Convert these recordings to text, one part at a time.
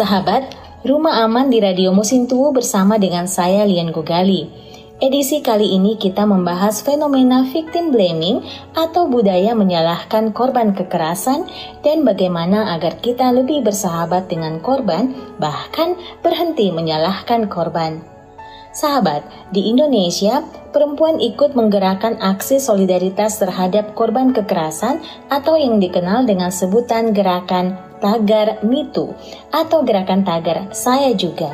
Sahabat, Rumah Aman di Radio Musim Tuwu bersama dengan saya Lian Gogali. Edisi kali ini kita membahas fenomena victim blaming atau budaya menyalahkan korban kekerasan dan bagaimana agar kita lebih bersahabat dengan korban bahkan berhenti menyalahkan korban. Sahabat, di Indonesia, perempuan ikut menggerakkan aksi solidaritas terhadap korban kekerasan atau yang dikenal dengan sebutan gerakan tagar MeToo atau gerakan tagar saya juga.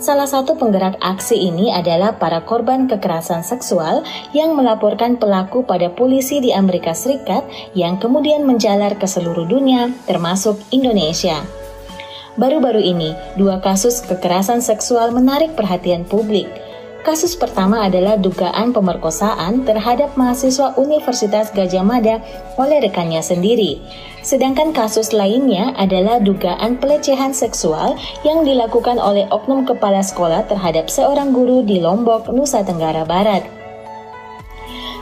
Salah satu penggerak aksi ini adalah para korban kekerasan seksual yang melaporkan pelaku pada polisi di Amerika Serikat yang kemudian menjalar ke seluruh dunia, termasuk Indonesia. Baru-baru ini, dua kasus kekerasan seksual menarik perhatian publik – Kasus pertama adalah dugaan pemerkosaan terhadap mahasiswa Universitas Gajah Mada oleh rekannya sendiri. Sedangkan kasus lainnya adalah dugaan pelecehan seksual yang dilakukan oleh oknum kepala sekolah terhadap seorang guru di Lombok, Nusa Tenggara Barat.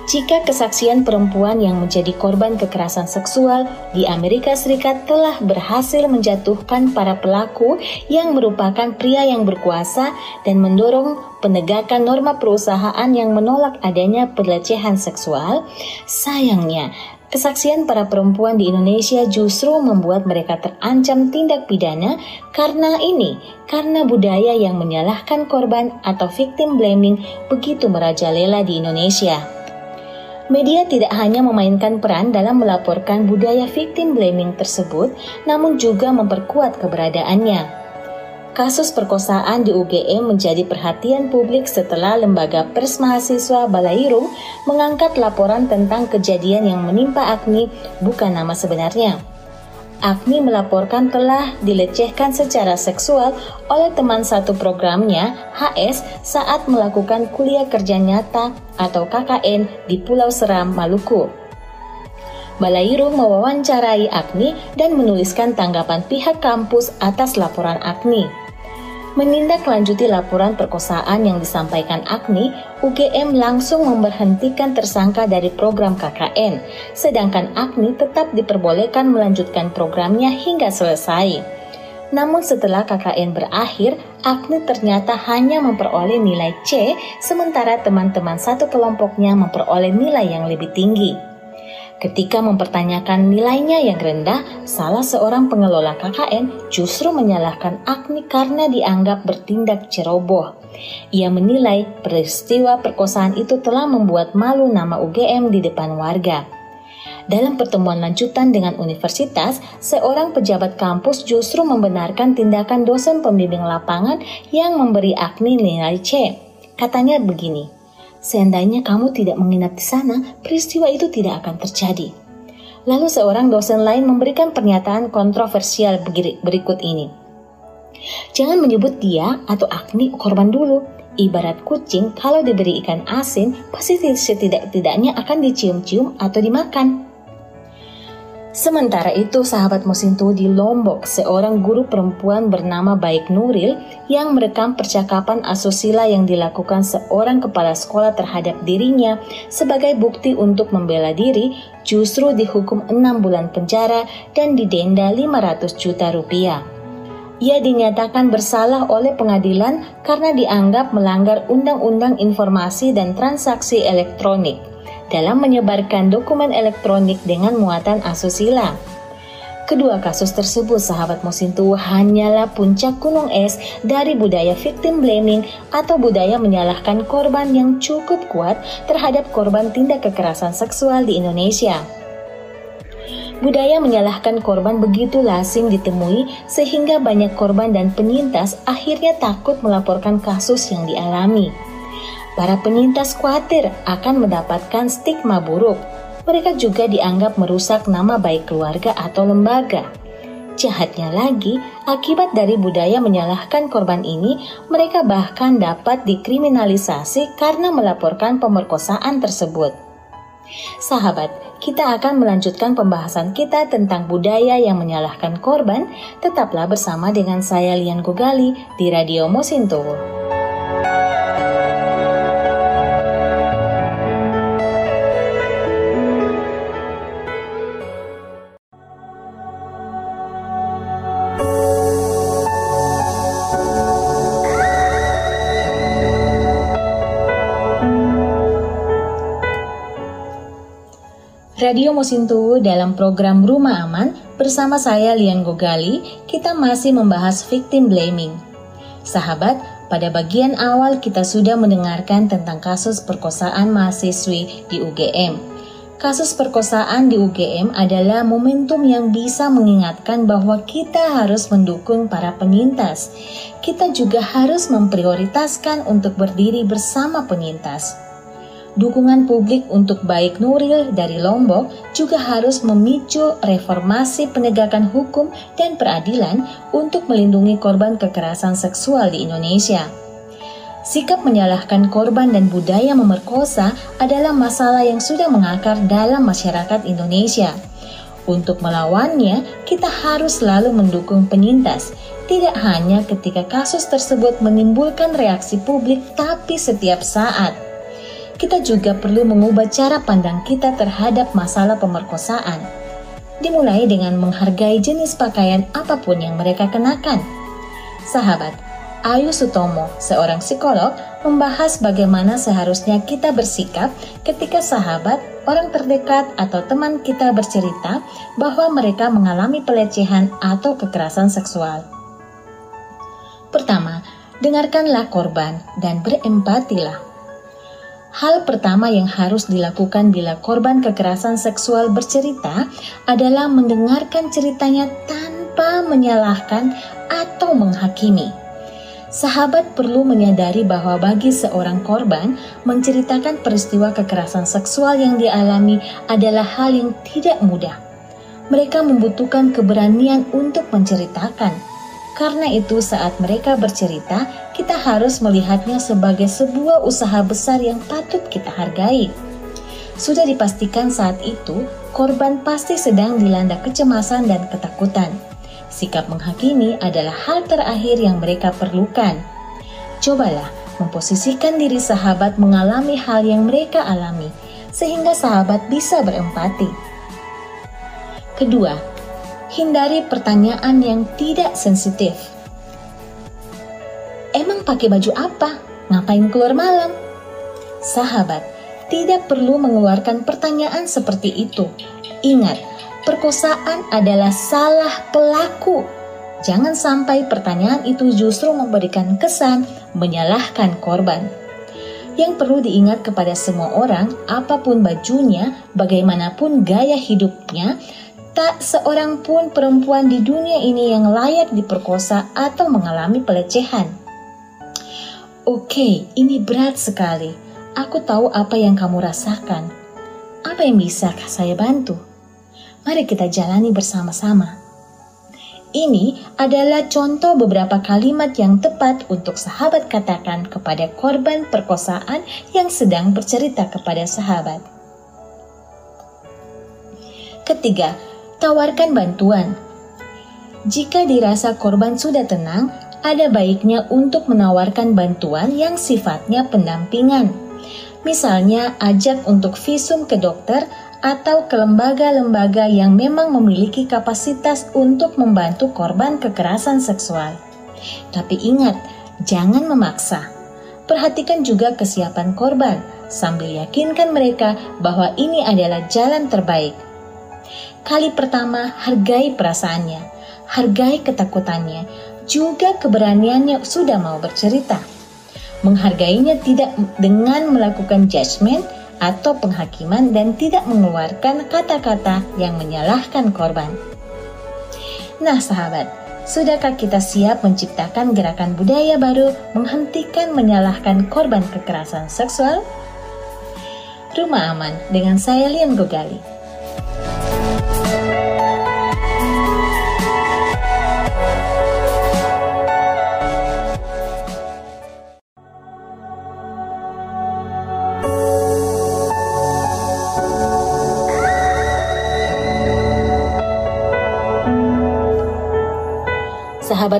Jika kesaksian perempuan yang menjadi korban kekerasan seksual di Amerika Serikat telah berhasil menjatuhkan para pelaku yang merupakan pria yang berkuasa dan mendorong penegakan norma perusahaan yang menolak adanya pelecehan seksual, sayangnya Kesaksian para perempuan di Indonesia justru membuat mereka terancam tindak pidana karena ini, karena budaya yang menyalahkan korban atau victim blaming begitu merajalela di Indonesia. Media tidak hanya memainkan peran dalam melaporkan budaya victim blaming tersebut, namun juga memperkuat keberadaannya. Kasus perkosaan di UGM menjadi perhatian publik setelah lembaga pers mahasiswa Balairung mengangkat laporan tentang kejadian yang menimpa Agni bukan nama sebenarnya. Agni melaporkan telah dilecehkan secara seksual oleh teman satu programnya, HS, saat melakukan kuliah kerja nyata atau KKN di Pulau Seram, Maluku. Balairo mewawancarai Agni dan menuliskan tanggapan pihak kampus atas laporan Agni. Menindaklanjuti laporan perkosaan yang disampaikan Agni, UGM langsung memberhentikan tersangka dari program KKN, sedangkan Agni tetap diperbolehkan melanjutkan programnya hingga selesai. Namun setelah KKN berakhir, Agni ternyata hanya memperoleh nilai C, sementara teman-teman satu kelompoknya memperoleh nilai yang lebih tinggi. Ketika mempertanyakan nilainya yang rendah, salah seorang pengelola KKN justru menyalahkan Agni karena dianggap bertindak ceroboh. Ia menilai peristiwa perkosaan itu telah membuat malu nama UGM di depan warga. Dalam pertemuan lanjutan dengan universitas, seorang pejabat kampus justru membenarkan tindakan dosen pembimbing lapangan yang memberi Agni nilai C. Katanya begini, Seandainya kamu tidak menginap di sana, peristiwa itu tidak akan terjadi. Lalu seorang dosen lain memberikan pernyataan kontroversial berikut ini. Jangan menyebut dia atau Agni korban dulu. Ibarat kucing kalau diberi ikan asin, pasti setidak-tidaknya akan dicium-cium atau dimakan. Sementara itu, sahabat Mosinto di Lombok, seorang guru perempuan bernama Baik Nuril yang merekam percakapan asusila yang dilakukan seorang kepala sekolah terhadap dirinya sebagai bukti untuk membela diri, justru dihukum 6 bulan penjara dan didenda 500 juta rupiah. Ia dinyatakan bersalah oleh pengadilan karena dianggap melanggar Undang-Undang Informasi dan Transaksi Elektronik dalam menyebarkan dokumen elektronik dengan muatan asusila. Kedua kasus tersebut, sahabat Mosintu, hanyalah puncak gunung es dari budaya victim blaming atau budaya menyalahkan korban yang cukup kuat terhadap korban tindak kekerasan seksual di Indonesia. Budaya menyalahkan korban begitu lazim ditemui sehingga banyak korban dan penyintas akhirnya takut melaporkan kasus yang dialami. Para penyintas khawatir akan mendapatkan stigma buruk. Mereka juga dianggap merusak nama baik keluarga atau lembaga. Jahatnya lagi, akibat dari budaya menyalahkan korban ini, mereka bahkan dapat dikriminalisasi karena melaporkan pemerkosaan tersebut. Sahabat, kita akan melanjutkan pembahasan kita tentang budaya yang menyalahkan korban. Tetaplah bersama dengan saya Lian Gogali di Radio Mosintowo. Radio Mosintowo dalam program Rumah Aman bersama saya Lian Gogali, kita masih membahas victim blaming. Sahabat, pada bagian awal kita sudah mendengarkan tentang kasus perkosaan mahasiswi di UGM. Kasus perkosaan di UGM adalah momentum yang bisa mengingatkan bahwa kita harus mendukung para penyintas. Kita juga harus memprioritaskan untuk berdiri bersama penyintas. Dukungan publik untuk baik Nuril dari Lombok juga harus memicu reformasi penegakan hukum dan peradilan untuk melindungi korban kekerasan seksual di Indonesia. Sikap menyalahkan korban dan budaya memerkosa adalah masalah yang sudah mengakar dalam masyarakat Indonesia. Untuk melawannya, kita harus selalu mendukung penyintas, tidak hanya ketika kasus tersebut menimbulkan reaksi publik, tapi setiap saat. Kita juga perlu mengubah cara pandang kita terhadap masalah pemerkosaan. Dimulai dengan menghargai jenis pakaian apa pun yang mereka kenakan. Sahabat, Ayu Sutomo, seorang psikolog, membahas bagaimana seharusnya kita bersikap ketika sahabat, orang terdekat, atau teman kita bercerita bahwa mereka mengalami pelecehan atau kekerasan seksual. Pertama, dengarkanlah korban dan berempatilah. Hal pertama yang harus dilakukan bila korban kekerasan seksual bercerita adalah mendengarkan ceritanya tanpa menyalahkan atau menghakimi. Sahabat perlu menyadari bahwa bagi seorang korban, menceritakan peristiwa kekerasan seksual yang dialami adalah hal yang tidak mudah. Mereka membutuhkan keberanian untuk menceritakan. Karena itu, saat mereka bercerita, kita harus melihatnya sebagai sebuah usaha besar yang patut kita hargai. Sudah dipastikan saat itu, korban pasti sedang dilanda kecemasan dan ketakutan Sikap menghakimi adalah hal terakhir yang mereka perlukan. Cobalah memposisikan diri sahabat mengalami hal yang mereka alami, sehingga sahabat bisa berempati. Kedua, hindari pertanyaan yang tidak sensitif. Emang pakai baju apa? Ngapain keluar malam? Sahabat, tidak perlu mengeluarkan pertanyaan seperti itu. Ingat, perkosaan adalah salah pelaku. Jangan sampai pertanyaan itu justru memberikan kesan menyalahkan korban. Yang perlu diingat kepada semua orang, apa pun bajunya, bagaimanapun gaya hidupnya, tak seorang pun perempuan di dunia ini yang layak diperkosa atau mengalami pelecehan. Oke, ini berat sekali. Aku tahu apa yang kamu rasakan. Apa yang bisa saya bantu? Mari kita jalani bersama-sama. Ini adalah contoh beberapa kalimat yang tepat untuk sahabat katakan kepada korban perkosaan yang sedang bercerita kepada sahabat. Ketiga, tawarkan bantuan. Jika dirasa korban sudah tenang, ada baiknya untuk menawarkan bantuan yang sifatnya pendampingan. Misalnya, ajak untuk visum ke dokter atau ke lembaga-lembaga yang memang memiliki kapasitas untuk membantu korban kekerasan seksual. Tapi ingat, jangan memaksa. Perhatikan juga kesiapan korban sambil yakinkan mereka bahwa ini adalah jalan terbaik. Kali pertama, hargai perasaannya, hargai ketakutannya, juga keberaniannya sudah mau bercerita. Menghargainya tidak dengan melakukan judgement, atau penghakiman dan tidak mengeluarkan kata-kata yang menyalahkan korban. Nah, sahabat, sudahkah kita siap menciptakan gerakan budaya baru menghentikan menyalahkan korban kekerasan seksual? Rumah Aman dengan saya Lian Gogali.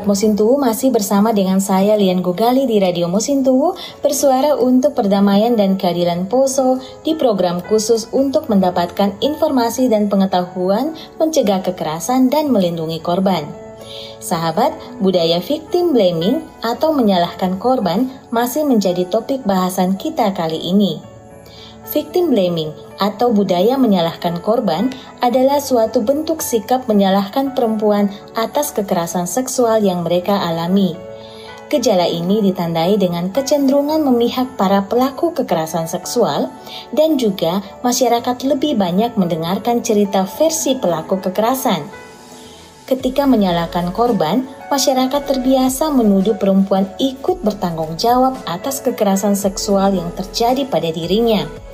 Mosintowo masih bersama dengan saya Lian Gogali di Radio Mosintowo bersuara untuk perdamaian dan keadilan Poso di program khusus untuk mendapatkan informasi dan pengetahuan mencegah kekerasan dan melindungi korban. Sahabat, budaya victim blaming atau menyalahkan korban masih menjadi topik bahasan kita kali ini. Victim blaming atau budaya menyalahkan korban adalah suatu bentuk sikap menyalahkan perempuan atas kekerasan seksual yang mereka alami. Gejala ini ditandai dengan kecenderungan memihak para pelaku kekerasan seksual dan juga masyarakat lebih banyak mendengarkan cerita versi pelaku kekerasan. Ketika menyalahkan korban, masyarakat terbiasa menuduh perempuan ikut bertanggung jawab atas kekerasan seksual yang terjadi pada dirinya.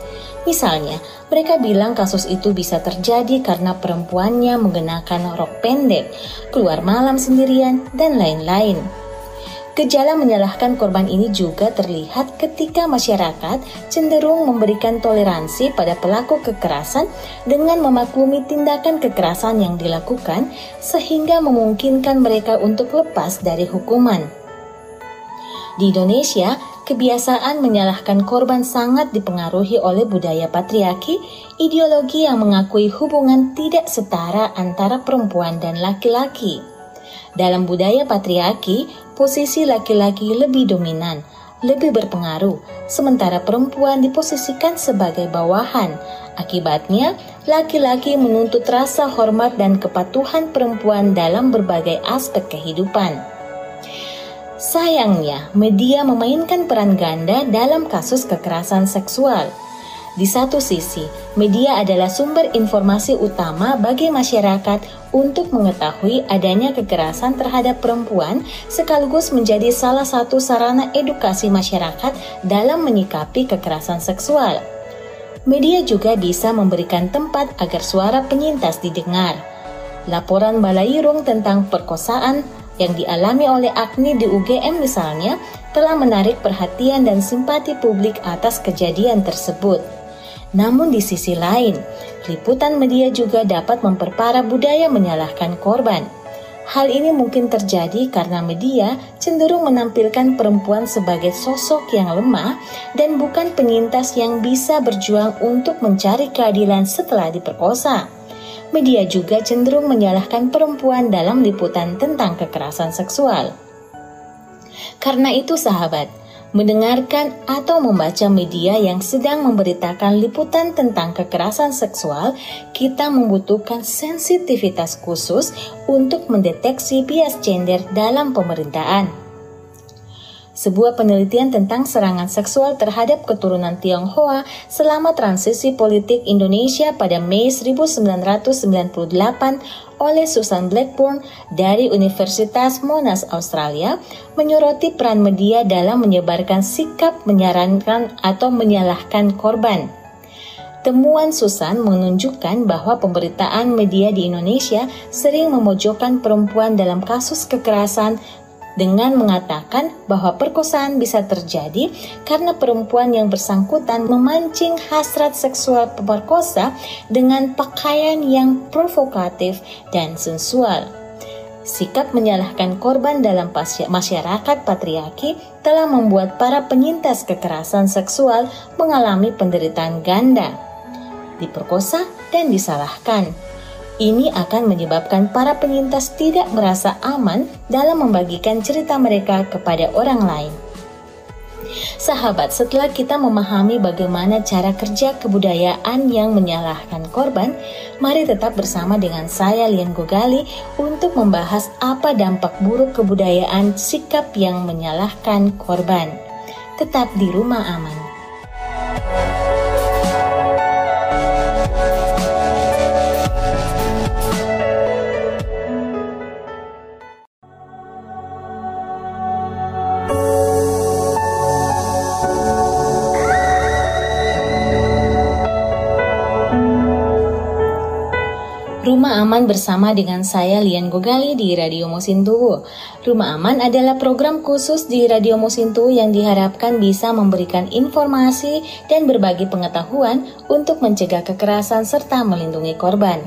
Misalnya, mereka bilang kasus itu bisa terjadi karena perempuannya mengenakan rok pendek, keluar malam sendirian, dan lain-lain. Gejala menyalahkan korban ini juga terlihat ketika masyarakat cenderung memberikan toleransi pada pelaku kekerasan dengan memaklumi tindakan kekerasan yang dilakukan, sehingga memungkinkan mereka untuk lepas dari hukuman. Di Indonesia, Kebiasaan menyalahkan korban sangat dipengaruhi oleh budaya patriarki, ideologi yang mengakui hubungan tidak setara antara perempuan dan laki-laki. Dalam budaya patriarki, posisi laki-laki lebih dominan, lebih berpengaruh, sementara perempuan diposisikan sebagai bawahan. Akibatnya, laki-laki menuntut rasa hormat dan kepatuhan perempuan dalam berbagai aspek kehidupan. Sayangnya, media memainkan peran ganda dalam kasus kekerasan seksual. Di satu sisi, media adalah sumber informasi utama bagi masyarakat untuk mengetahui adanya kekerasan terhadap perempuan, sekaligus menjadi salah satu sarana edukasi masyarakat dalam menyikapi kekerasan seksual. Media juga bisa memberikan tempat agar suara penyintas didengar. Laporan Balairung tentang perkosaan yang dialami oleh Agni di UGM misalnya telah menarik perhatian dan simpati publik atas kejadian tersebut. Namun di sisi lain, liputan media juga dapat memperparah budaya menyalahkan korban. Hal ini mungkin terjadi karena media cenderung menampilkan perempuan sebagai sosok yang lemah dan bukan penyintas yang bisa berjuang untuk mencari keadilan setelah diperkosa media juga cenderung menyalahkan perempuan dalam liputan tentang kekerasan seksual. Karena itu, sahabat, mendengarkan atau membaca media yang sedang memberitakan liputan tentang kekerasan seksual, kita membutuhkan sensitivitas khusus untuk mendeteksi bias gender dalam pemerintahan sebuah penelitian tentang serangan seksual terhadap keturunan Tionghoa selama transisi politik Indonesia pada Mei 1998 oleh Susan Blackburn dari Universitas Monash Australia menyoroti peran media dalam menyebarkan sikap menyarankan atau menyalahkan korban. Temuan Susan menunjukkan bahwa pemberitaan media di Indonesia sering memojokkan perempuan dalam kasus kekerasan dengan mengatakan bahwa perkosaan bisa terjadi karena perempuan yang bersangkutan memancing hasrat seksual pemerkosa dengan pakaian yang provokatif dan sensual. Sikap menyalahkan korban dalam masyarakat patriarki telah membuat para penyintas kekerasan seksual mengalami penderitaan ganda, diperkosa dan disalahkan ini akan menyebabkan para penyintas tidak merasa aman dalam membagikan cerita mereka kepada orang lain. Sahabat, setelah kita memahami bagaimana cara kerja kebudayaan yang menyalahkan korban, mari tetap bersama dengan saya Lian Gogali untuk membahas apa dampak buruk kebudayaan sikap yang menyalahkan korban. Tetap di rumah aman. Rumah Aman bersama dengan saya Lian Gogali di Radio Mosintowo. Rumah Aman adalah program khusus di Radio Mosintowo yang diharapkan bisa memberikan informasi dan berbagi pengetahuan untuk mencegah kekerasan serta melindungi korban.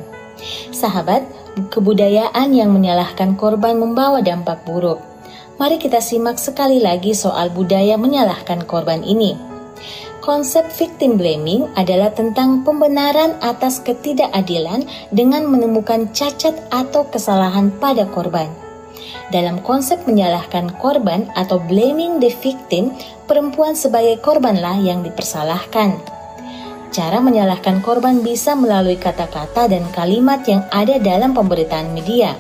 Sahabat, kebudayaan yang menyalahkan korban membawa dampak buruk. Mari kita simak sekali lagi soal budaya menyalahkan korban ini. Konsep victim blaming adalah tentang pembenaran atas ketidakadilan dengan menemukan cacat atau kesalahan pada korban. Dalam konsep menyalahkan korban atau blaming the victim, perempuan sebagai korbanlah yang dipersalahkan. Cara menyalahkan korban bisa melalui kata-kata dan kalimat yang ada dalam pemberitaan media.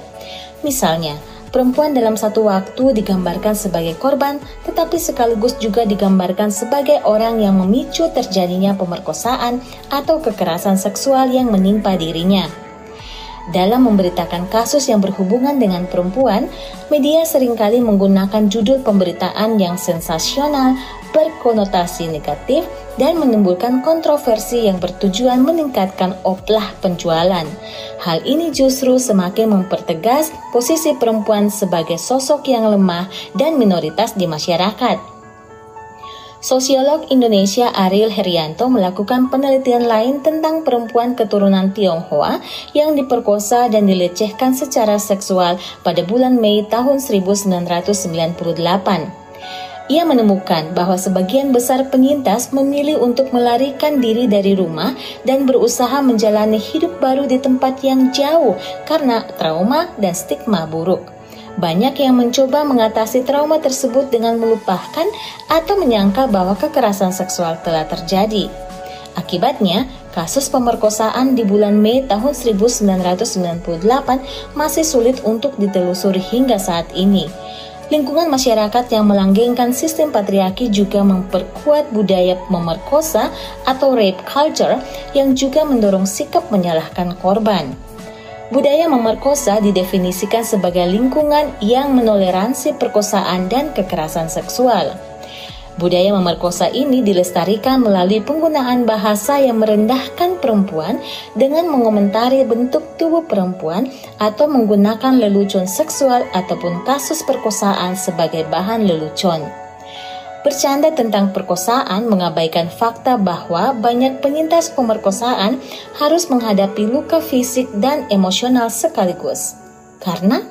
Misalnya, perempuan dalam satu waktu digambarkan sebagai korban, tetapi sekaligus juga digambarkan sebagai orang yang memicu terjadinya pemerkosaan atau kekerasan seksual yang menimpa dirinya. Dalam memberitakan kasus yang berhubungan dengan perempuan, media sering kali menggunakan judul pemberitaan yang sensasional, berkonotasi negatif, dan menimbulkan kontroversi yang bertujuan meningkatkan oplah penjualan. Hal ini justru semakin mempertegas posisi perempuan sebagai sosok yang lemah dan minoritas di masyarakat. Sosiolog Indonesia Ariel Herianto melakukan penelitian lain tentang perempuan keturunan Tionghoa yang diperkosa dan dilecehkan secara seksual pada bulan Mei tahun 1998. Ia menemukan bahwa sebagian besar penyintas memilih untuk melarikan diri dari rumah dan berusaha menjalani hidup baru di tempat yang jauh karena trauma dan stigma buruk. Banyak yang mencoba mengatasi trauma tersebut dengan melupakan atau menyangka bahwa kekerasan seksual telah terjadi. Akibatnya, kasus pemerkosaan di bulan Mei tahun 1998 masih sulit untuk ditelusuri hingga saat ini. Lingkungan masyarakat yang melanggengkan sistem patriarki juga memperkuat budaya memerkosa atau rape culture yang juga mendorong sikap menyalahkan korban. Budaya memerkosa didefinisikan sebagai lingkungan yang menoleransi perkosaan dan kekerasan seksual. Budaya memerkosa ini dilestarikan melalui penggunaan bahasa yang merendahkan perempuan dengan mengomentari bentuk tubuh perempuan atau menggunakan lelucon seksual ataupun kasus perkosaan sebagai bahan lelucon. Bercanda tentang perkosaan mengabaikan fakta bahwa banyak penyintas pemerkosaan harus menghadapi luka fisik dan emosional sekaligus. Karena,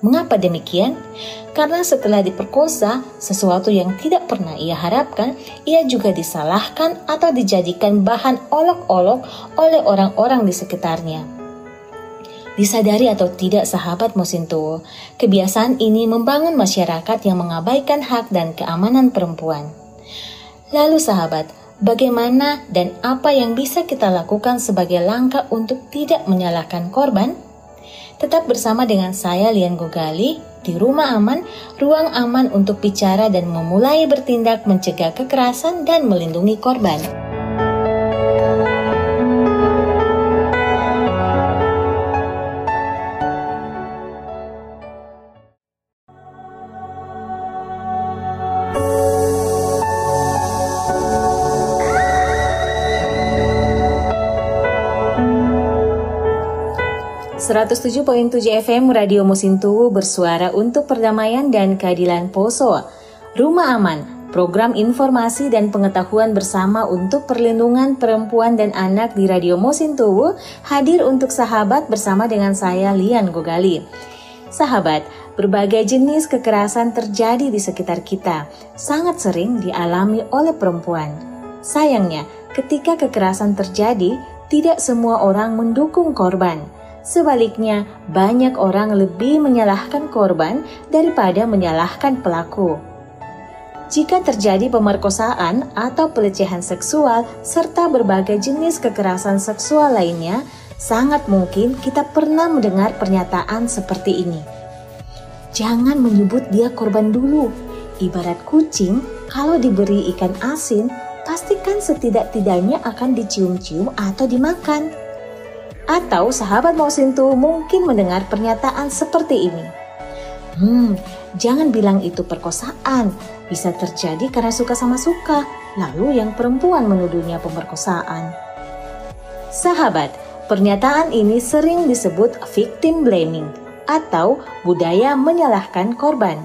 mengapa demikian? Karena setelah diperkosa, sesuatu yang tidak pernah ia harapkan, ia juga disalahkan atau dijadikan bahan olok-olok oleh orang-orang di sekitarnya. Disadari atau tidak sahabat Mosinto, kebiasaan ini membangun masyarakat yang mengabaikan hak dan keamanan perempuan. Lalu sahabat, bagaimana dan apa yang bisa kita lakukan sebagai langkah untuk tidak menyalahkan korban? Tetap bersama dengan saya Lian Gogali di Rumah Aman, ruang aman untuk bicara dan memulai bertindak mencegah kekerasan dan melindungi korban. 107.7 FM Radio Musintu bersuara untuk perdamaian dan keadilan Poso. Rumah Aman, program informasi dan pengetahuan bersama untuk perlindungan perempuan dan anak di Radio Musintu hadir untuk sahabat bersama dengan saya Lian Gogali. Sahabat, berbagai jenis kekerasan terjadi di sekitar kita, sangat sering dialami oleh perempuan. Sayangnya, ketika kekerasan terjadi, tidak semua orang mendukung korban Sebaliknya, banyak orang lebih menyalahkan korban daripada menyalahkan pelaku. Jika terjadi pemerkosaan atau pelecehan seksual serta berbagai jenis kekerasan seksual lainnya, sangat mungkin kita pernah mendengar pernyataan seperti ini. Jangan menyebut dia korban dulu. Ibarat kucing, kalau diberi ikan asin, pastikan setidak-tidaknya akan dicium-cium atau dimakan. Atau sahabat Mosintu mungkin mendengar pernyataan seperti ini. Hmm, jangan bilang itu perkosaan. Bisa terjadi karena suka sama suka. Lalu yang perempuan menuduhnya pemerkosaan. Sahabat, pernyataan ini sering disebut victim blaming atau budaya menyalahkan korban.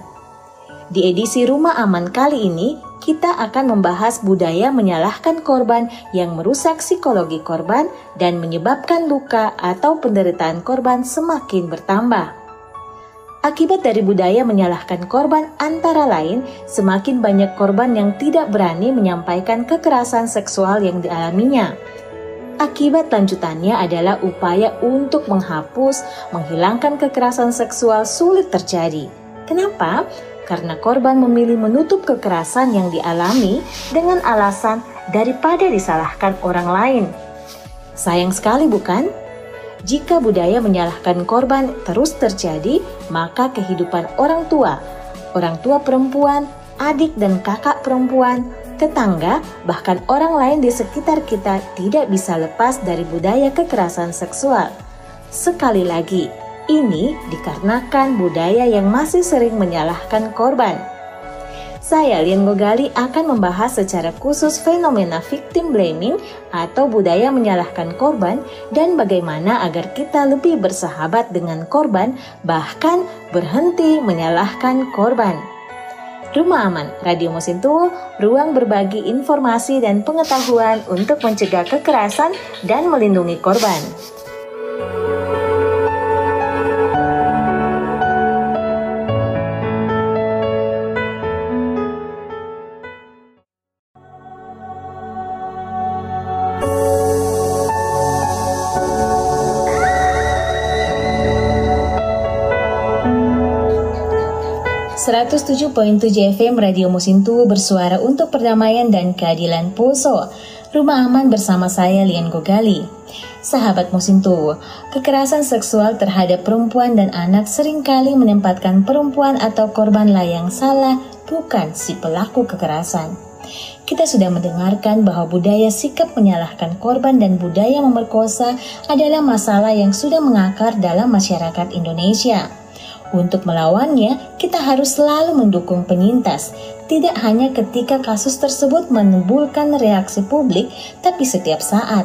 Di edisi Rumah Aman kali ini, kita akan membahas budaya menyalahkan korban yang merusak psikologi korban dan menyebabkan luka atau penderitaan korban semakin bertambah. Akibat dari budaya menyalahkan korban antara lain, semakin banyak korban yang tidak berani menyampaikan kekerasan seksual yang dialaminya. Akibat lanjutannya adalah upaya untuk menghapus, menghilangkan kekerasan seksual sulit terjadi. Kenapa? Karena korban memilih menutup kekerasan yang dialami dengan alasan daripada disalahkan orang lain. Sayang sekali bukan? Jika budaya menyalahkan korban terus terjadi, maka kehidupan orang tua, orang tua perempuan, adik dan kakak perempuan, tetangga, bahkan orang lain di sekitar kita tidak bisa lepas dari budaya kekerasan seksual. Sekali lagi, ini dikarenakan budaya yang masih sering menyalahkan korban. Saya, Lian Gogali, akan membahas secara khusus fenomena victim blaming atau budaya menyalahkan korban dan bagaimana agar kita lebih bersahabat dengan korban, bahkan berhenti menyalahkan korban. Rumah Aman, Radio Mosintowo, ruang berbagi informasi dan pengetahuan untuk mencegah kekerasan dan melindungi korban. 107.7 FM Radio Musintu bersuara untuk perdamaian dan keadilan Poso. Rumah aman bersama saya Lian Gogali. Sahabat Musintu, kekerasan seksual terhadap perempuan dan anak sering kali menempatkan perempuan atau korban layang salah, bukan si pelaku kekerasan. Kita sudah mendengarkan bahwa budaya sikap menyalahkan korban dan budaya memerkosa adalah masalah yang sudah mengakar dalam masyarakat Indonesia. Untuk melawannya, kita harus selalu mendukung penyintas, tidak hanya ketika kasus tersebut menimbulkan reaksi publik, tapi setiap saat.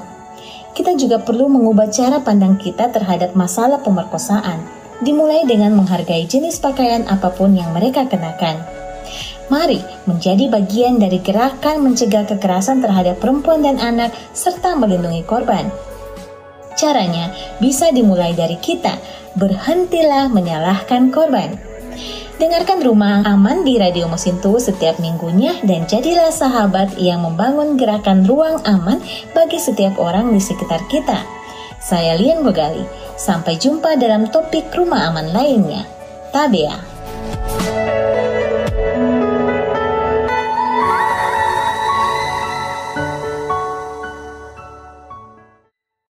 Kita juga perlu mengubah cara pandang kita terhadap masalah pemerkosaan, dimulai dengan menghargai jenis pakaian apa pun yang mereka kenakan. Mari menjadi bagian dari gerakan mencegah kekerasan terhadap perempuan dan anak, serta melindungi korban. Caranya bisa dimulai dari kita, berhentilah menyalahkan korban. Dengarkan Rumah Aman di Radio Mosintu setiap minggunya dan jadilah sahabat yang membangun gerakan ruang aman bagi setiap orang di sekitar kita. Saya Lian Bogali. Sampai jumpa dalam topik Rumah Aman lainnya. Tabea.